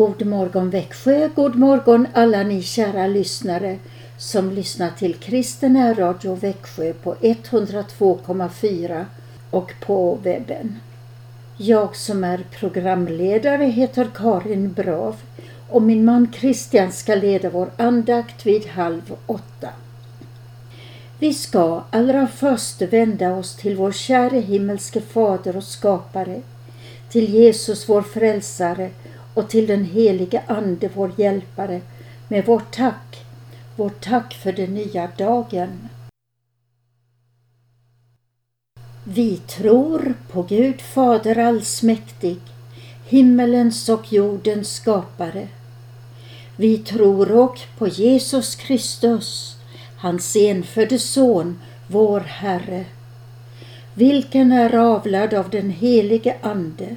God morgon Växjö, god morgon alla ni kära lyssnare som lyssnar till Kristen Radio Växjö på 102,4 och på webben. Jag som är programledare heter Karin Brav och min man Christian ska leda vår andakt vid halv åtta. Vi ska allra först vända oss till vår käre himmelske Fader och skapare, till Jesus vår frälsare och till den helige Ande vår hjälpare med vårt tack, vårt tack för den nya dagen. Vi tror på Gud Fader allsmäktig, himmelens och jordens skapare. Vi tror och på Jesus Kristus, hans enfödde son, vår Herre, vilken är avlad av den helige Ande,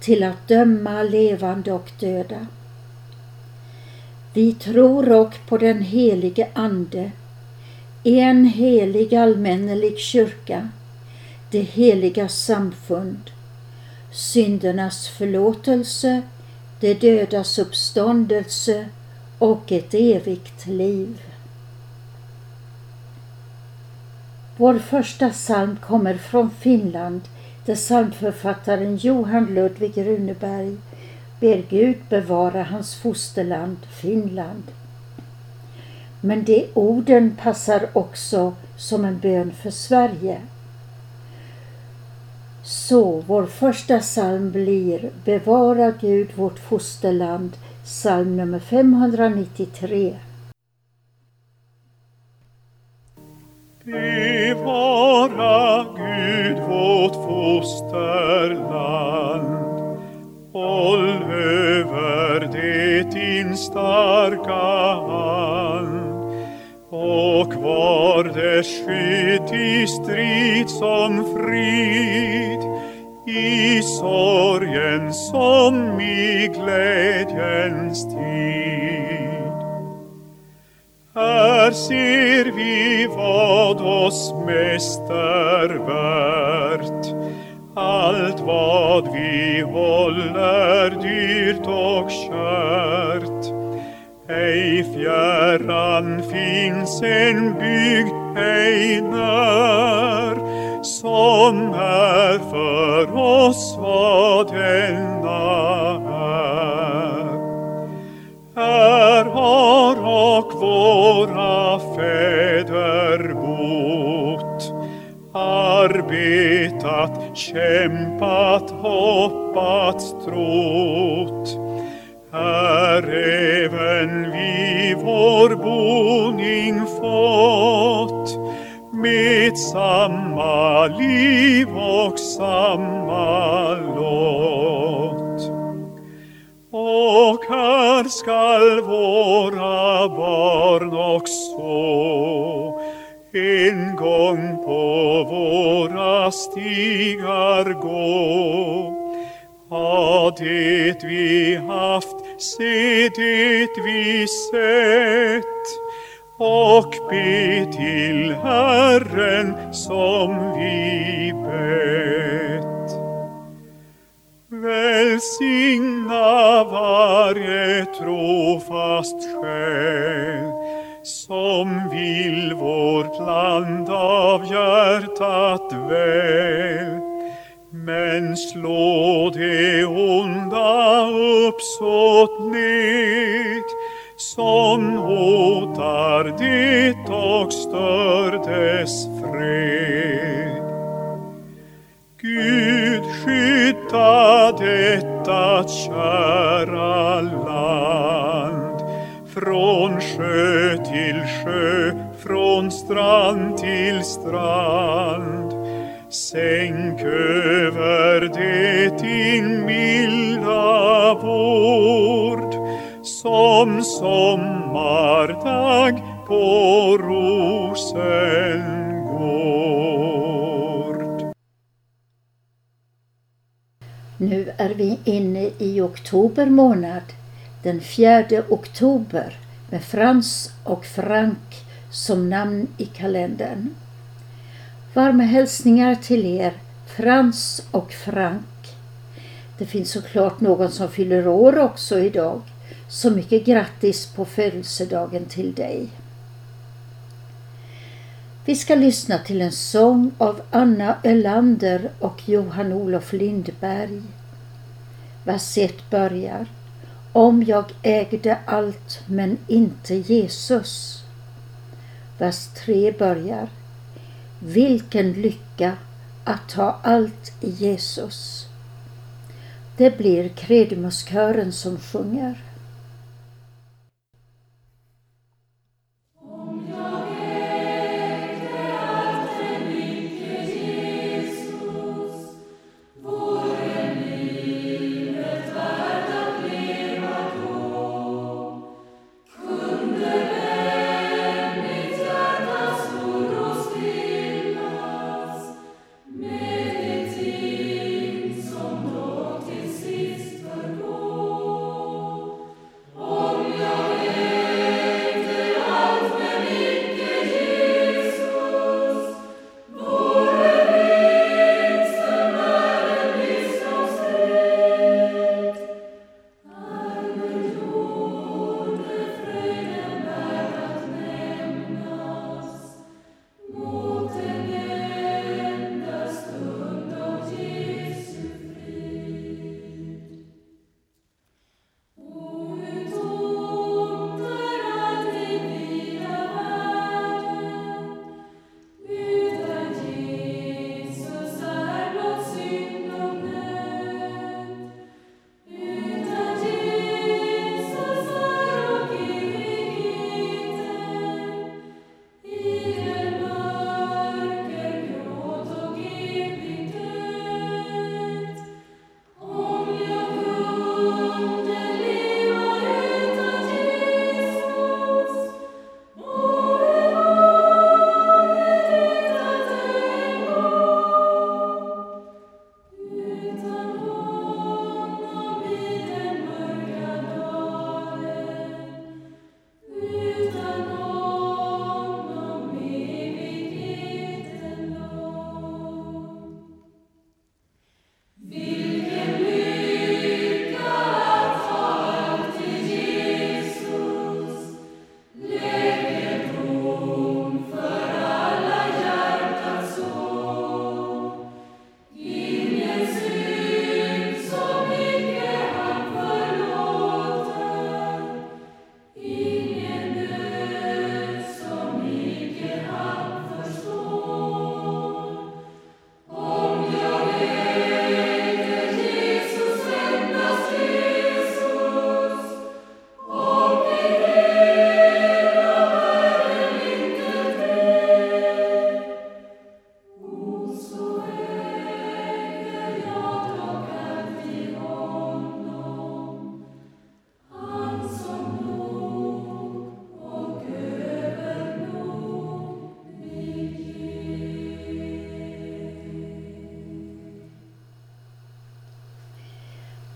till att döma levande och döda. Vi tror och på den helige Ande, en helig allmännelig kyrka, det heliga samfund, syndernas förlåtelse, det dödas uppståndelse och ett evigt liv. Vår första psalm kommer från Finland där psalmförfattaren Johan Ludvig Runeberg ber Gud bevara hans fosterland Finland. Men de orden passar också som en bön för Sverige. Så vår första psalm blir Bevara Gud vårt fosterland, psalm nummer 593. Bevara vårt fosterland Håll över det din starka hand och var dess skydd i strid som frid i sorgen som i glädjens tid. Där ser vi vad oss mest är värt allt vad vi håller dyrt och kärt. Ej fjärran finns en bygd, ej när, som är för oss vad denna har och våra fäder bott, arbetat, kämpat, hoppats, trott. Här även vi vår boning fått. Med samma liv och samma lov och här skall våra barn också en gång på våra stigar gå. Ha det vi haft, se det vi sett och be till Herren som vi bett. Välsigna varje trofast själ som vill vårt land av hjärtat väl. Men slå det onda uppsåt ned som hotar det och stör dess fred. Gud skydda detta kära land från sjö till sjö, från strand till strand. Sänk över det din milda vård som sommardag på Rosengård. Nu är vi inne i oktober månad, den 4 oktober med Frans och Frank som namn i kalendern. Varma hälsningar till er, Frans och Frank. Det finns såklart någon som fyller år också idag. Så mycket grattis på födelsedagen till dig. Vi ska lyssna till en sång av Anna Ölander och Johan-Olof Lindberg. Vers 1 börjar Om jag ägde allt men inte Jesus. Vers 3 börjar Vilken lycka att ha allt i Jesus. Det blir Kredemuskören som sjunger.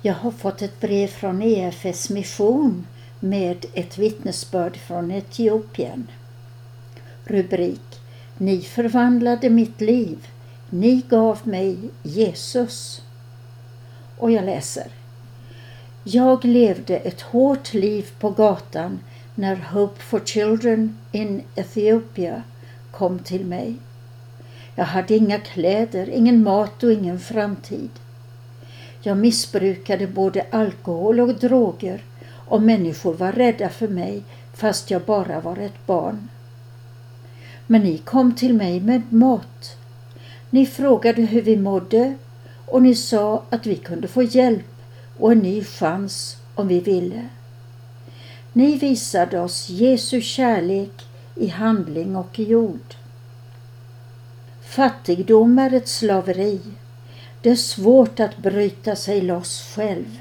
Jag har fått ett brev från EFS mission med ett vittnesbörd från Etiopien. Rubrik Ni förvandlade mitt liv. Ni gav mig Jesus. Och jag läser. Jag levde ett hårt liv på gatan när Hope for Children in Ethiopia kom till mig. Jag hade inga kläder, ingen mat och ingen framtid. Jag missbrukade både alkohol och droger och människor var rädda för mig fast jag bara var ett barn. Men ni kom till mig med mat. Ni frågade hur vi mådde och ni sa att vi kunde få hjälp och en ny chans om vi ville. Ni visade oss Jesu kärlek i handling och i ord. Fattigdom är ett slaveri det är svårt att bryta sig loss själv.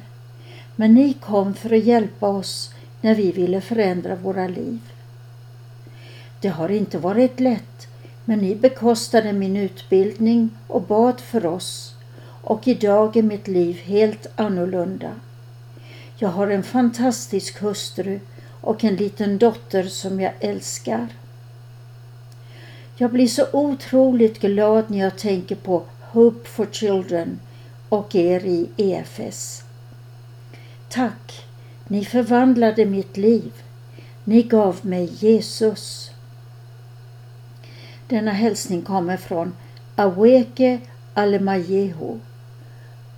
Men ni kom för att hjälpa oss när vi ville förändra våra liv. Det har inte varit lätt, men ni bekostade min utbildning och bad för oss och idag är mitt liv helt annorlunda. Jag har en fantastisk hustru och en liten dotter som jag älskar. Jag blir så otroligt glad när jag tänker på Hope for Children och er i EFS. Tack, ni förvandlade mitt liv. Ni gav mig Jesus. Denna hälsning kommer från Aweke Alemayehu,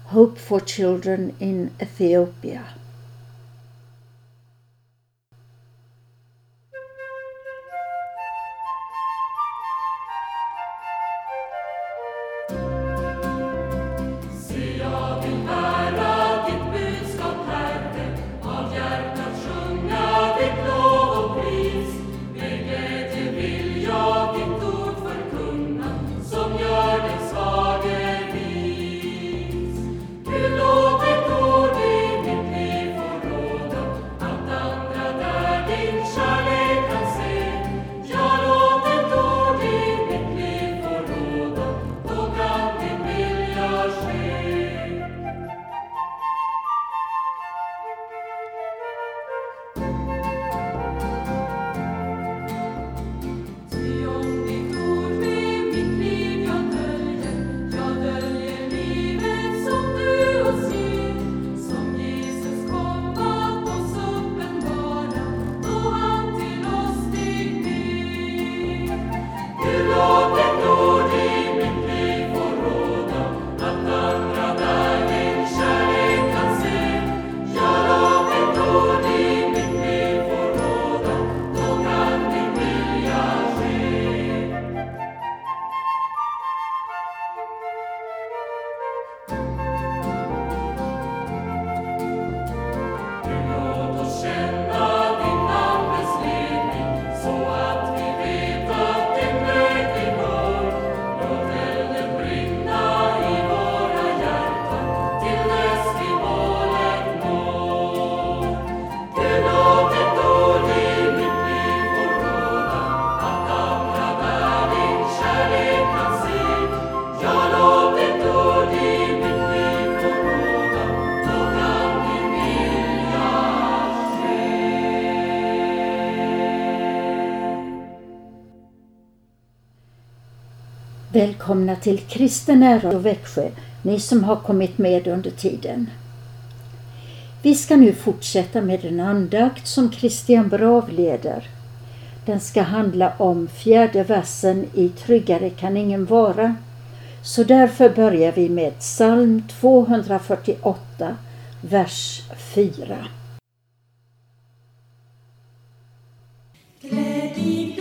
Hope for Children in Ethiopia. Välkomna till Kristen ära och Växjö, ni som har kommit med under tiden. Vi ska nu fortsätta med en andakt som Christian Brav leder. Den ska handla om fjärde versen i Tryggare kan ingen vara. Så därför börjar vi med psalm 248, vers 4. I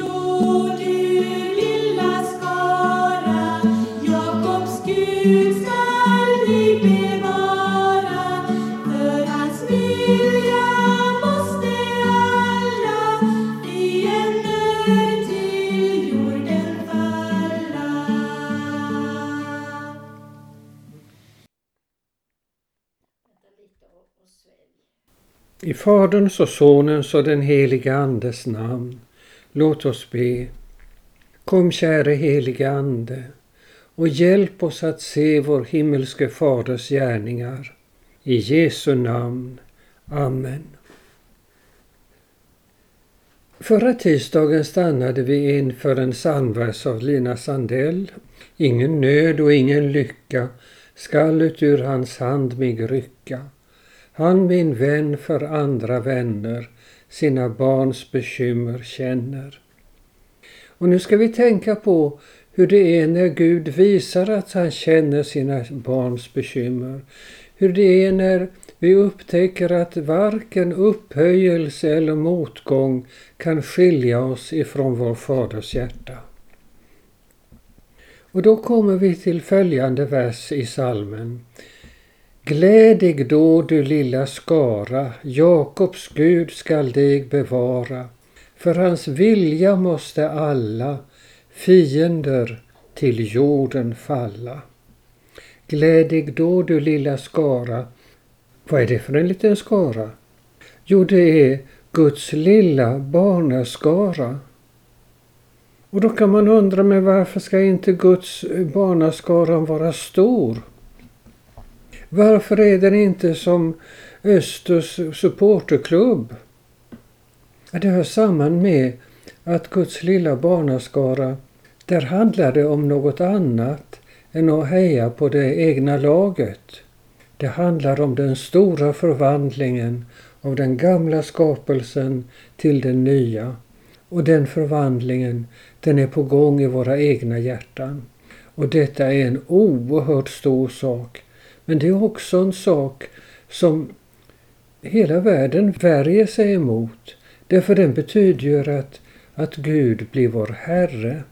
I Faderns och Sonens och den helige Andes namn. Låt oss be. Kom käre helige Ande och hjälp oss att se vår himmelske Faders gärningar. I Jesu namn. Amen. Förra tisdagen stannade vi inför en psalmvers av Lina Sandell. Ingen nöd och ingen lycka skall ut ur hans hand mig rycka. Han min vän för andra vänner sina barns bekymmer känner. Och nu ska vi tänka på hur det är när Gud visar att han känner sina barns bekymmer. Hur det är när vi upptäcker att varken upphöjelse eller motgång kan skilja oss ifrån vår faders hjärta. Och då kommer vi till följande vers i salmen. Gläd dig då du lilla skara, Jakobs Gud skall dig bevara. För hans vilja måste alla fiender till jorden falla. Gläd dig då du lilla skara. Vad är det för en liten skara? Jo, det är Guds lilla barnaskara. Och då kan man undra, men varför ska inte Guds barnaskara vara stor? Varför är den inte som Östers supporterklubb? Det hör samman med att Guds lilla barnaskara, där handlar det om något annat än att heja på det egna laget. Det handlar om den stora förvandlingen av den gamla skapelsen till den nya. Och den förvandlingen, den är på gång i våra egna hjärtan. Och detta är en oerhört stor sak. Men det är också en sak som hela världen värjer sig emot. Därför den betyder ju att, att Gud blir vår Herre.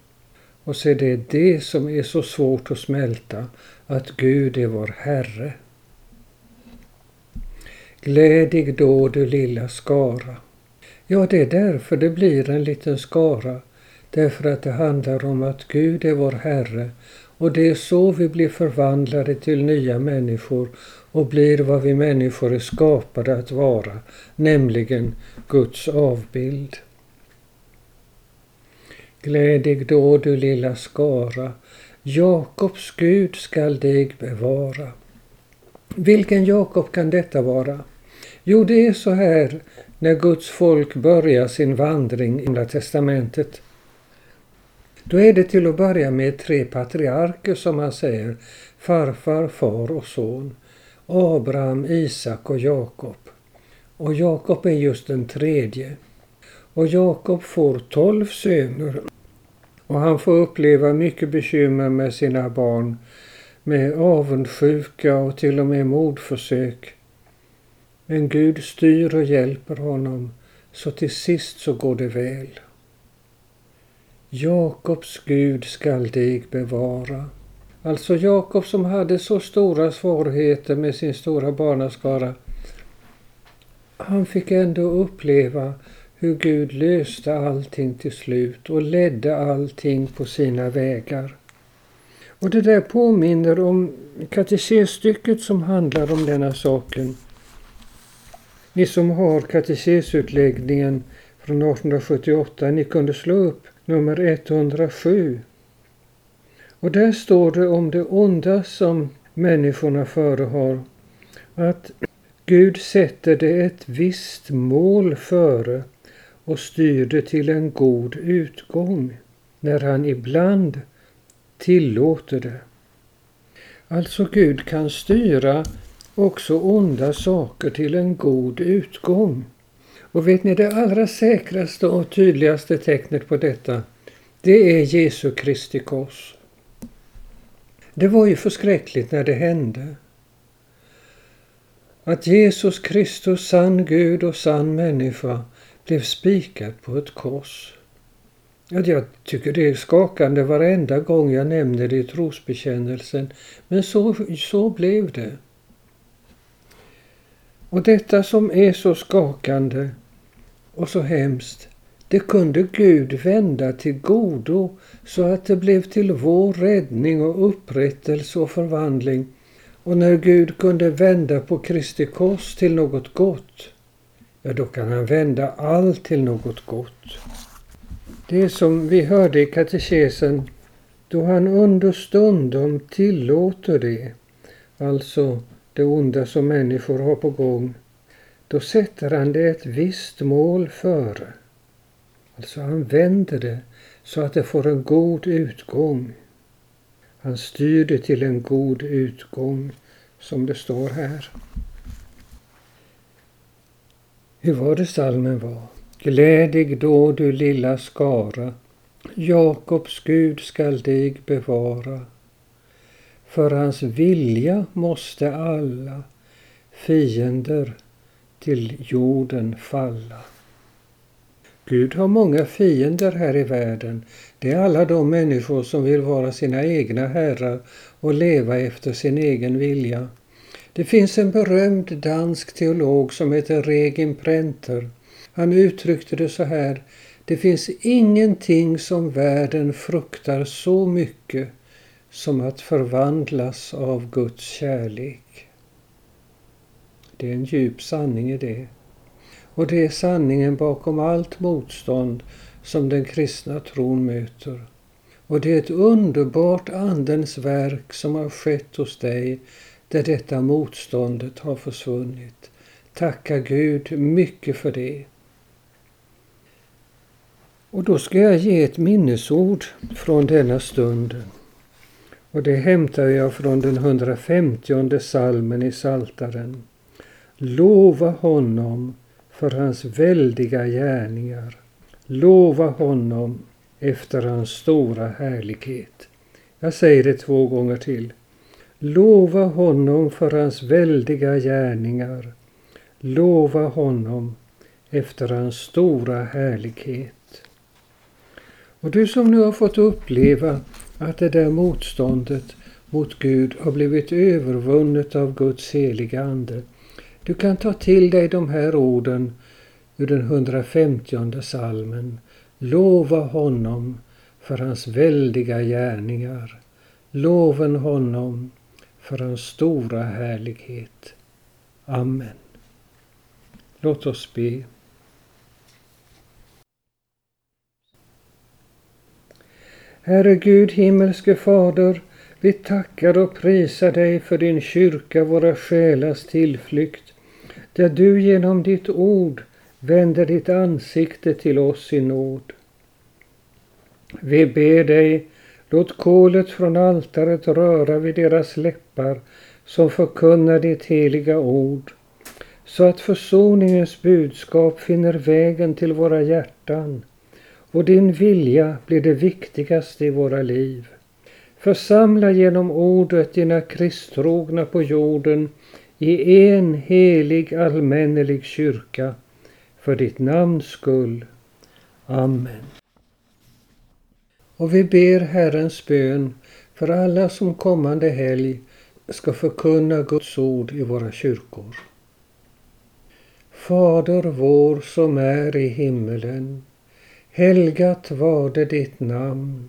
Och så är det det som är så svårt att smälta, att Gud är vår Herre. Glädig då du lilla skara. Ja, det är därför det blir en liten skara. Därför att det handlar om att Gud är vår Herre och det är så vi blir förvandlade till nya människor och blir vad vi människor är skapade att vara, nämligen Guds avbild. Glädig då du lilla skara, Jakobs Gud skall dig bevara. Vilken Jakob kan detta vara? Jo, det är så här när Guds folk börjar sin vandring i Gamla testamentet. Då är det till att börja med tre patriarker som man säger, farfar, far och son. Abraham, Isak och Jakob. Och Jakob är just den tredje. Och Jakob får tolv söner. Och han får uppleva mycket bekymmer med sina barn. Med avundsjuka och till och med mordförsök. Men Gud styr och hjälper honom så till sist så går det väl. Jakobs Gud skall dig bevara. Alltså Jakob som hade så stora svårigheter med sin stora barnaskara. Han fick ändå uppleva hur Gud löste allting till slut och ledde allting på sina vägar. Och det där påminner om katekesstycket som handlar om denna saken. Ni som har katekesutläggningen från 1878, ni kunde slå upp nummer 107. Och där står det om det onda som människorna förehar. Att Gud sätter det ett visst mål före och styr det till en god utgång när han ibland tillåter det. Alltså Gud kan styra också onda saker till en god utgång. Och vet ni det allra säkraste och tydligaste tecknet på detta? Det är Jesu Kristi kors. Det var ju förskräckligt när det hände. Att Jesus Kristus, sann Gud och sann människa, blev spikad på ett kors. Jag tycker det är skakande varenda gång jag nämner det i trosbekännelsen, men så, så blev det. Och detta som är så skakande och så hemskt, det kunde Gud vända till godo så att det blev till vår räddning och upprättelse och förvandling. Och när Gud kunde vända på Kristi kors till något gott, ja då kan han vända allt till något gott. Det som vi hörde i katekesen, då han understundom tillåter det, alltså det onda som människor har på gång, då sätter han det ett visst mål före. Alltså han vänder det så att det får en god utgång. Han styr det till en god utgång, som det står här. Hur var det salmen var? Glädig då du lilla skara, Jakobs Gud skall dig bevara. För hans vilja måste alla fiender till jorden falla. Gud har många fiender här i världen. Det är alla de människor som vill vara sina egna herrar och leva efter sin egen vilja. Det finns en berömd dansk teolog som heter Regin Prenter. Han uttryckte det så här. Det finns ingenting som världen fruktar så mycket som att förvandlas av Guds kärlek. Det är en djup sanning i det. Och det är sanningen bakom allt motstånd som den kristna tron möter. Och det är ett underbart Andens verk som har skett hos dig där detta motståndet har försvunnit. Tacka Gud mycket för det. Och då ska jag ge ett minnesord från denna stunden. Och det hämtar jag från den 150 salmen i Saltaren. Lova honom för hans väldiga gärningar. Lova honom efter hans stora härlighet. Jag säger det två gånger till. Lova honom för hans väldiga gärningar. Lova honom efter hans stora härlighet. Och du som nu har fått uppleva att det där motståndet mot Gud har blivit övervunnet av Guds heliga Ande. Du kan ta till dig de här orden ur den 150 salmen. Lova honom för hans väldiga gärningar. Loven honom för hans stora härlighet. Amen. Låt oss be. Herre Gud, himmelske Fader, vi tackar och prisar dig för din kyrka, våra själars tillflykt, där du genom ditt ord vänder ditt ansikte till oss i nåd. Vi ber dig, låt kolet från altaret röra vid deras läppar som förkunnar ditt heliga ord, så att försoningens budskap finner vägen till våra hjärtan och din vilja blir det viktigaste i våra liv. Församla genom ordet dina kristtrogna på jorden i en helig allmännelig kyrka för ditt namns skull. Amen. Och vi ber Herrens bön för alla som kommande helg ska förkunna Guds ord i våra kyrkor. Fader vår som är i himmelen. Helgat varde ditt namn.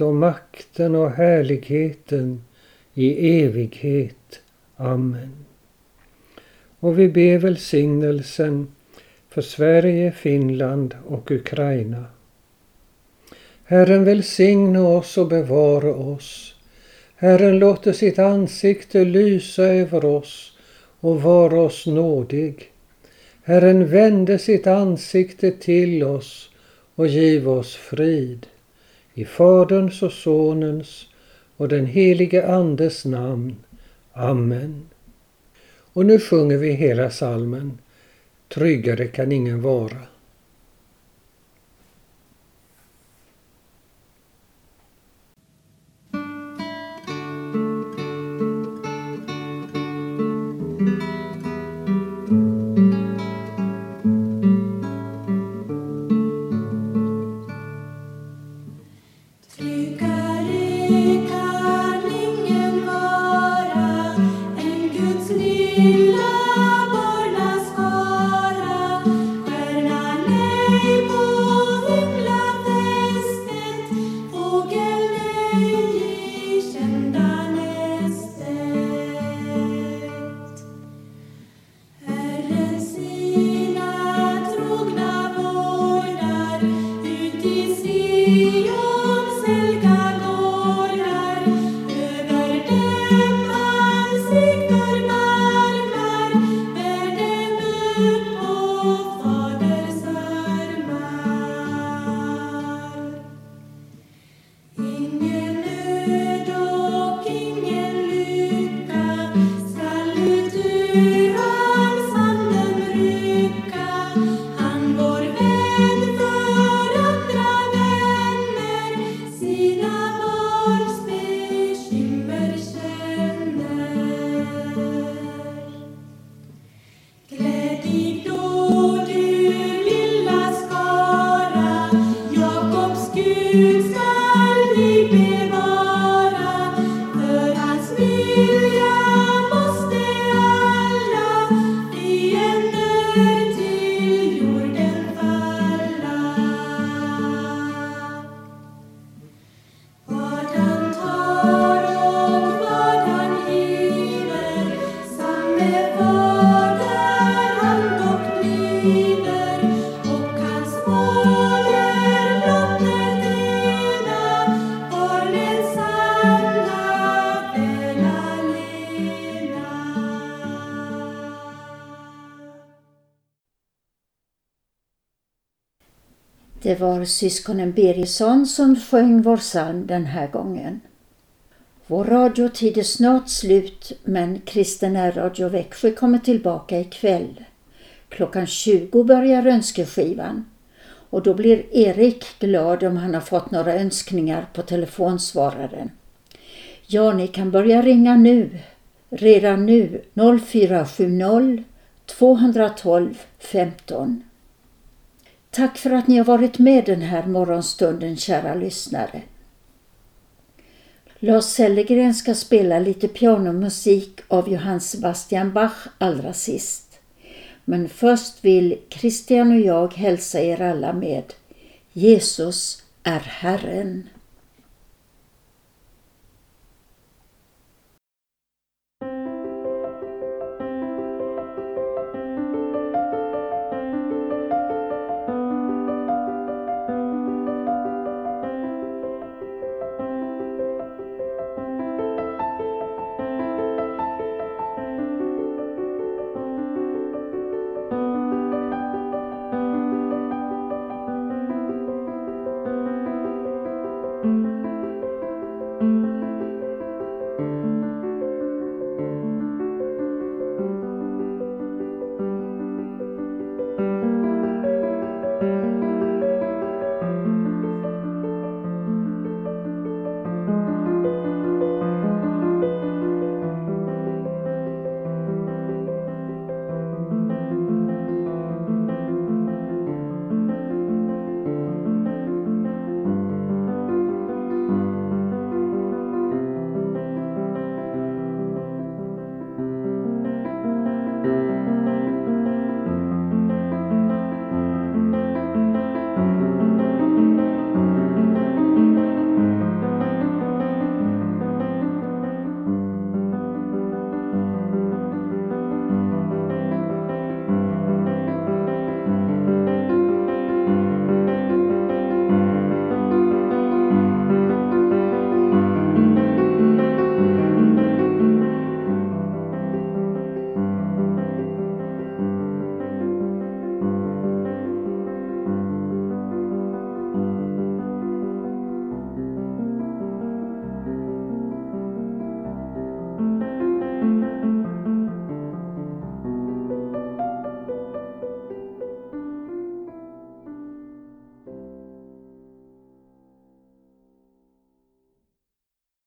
och makten och härligheten i evighet. Amen. Och vi ber välsignelsen för Sverige, Finland och Ukraina. Herren välsigne oss och bevara oss. Herren låter sitt ansikte lysa över oss och vara oss nådig. Herren vände sitt ansikte till oss och giv oss frid. I Faderns och Sonens och den helige Andes namn. Amen. Och nu sjunger vi hela salmen Tryggare kan ingen vara. you. Syskonen Birgersson som sjöng vår psalm den här gången. Vår radiotid är snart slut men Kristen Radio Växjö kommer tillbaka ikväll. Klockan 20 börjar önskeskivan och då blir Erik glad om han har fått några önskningar på telefonsvararen. Ja, ni kan börja ringa nu. Redan nu 0470 212 15. Tack för att ni har varit med den här morgonstunden kära lyssnare. Lars Sellegren ska spela lite pianomusik av Johann Sebastian Bach allra sist. Men först vill Christian och jag hälsa er alla med Jesus är Herren.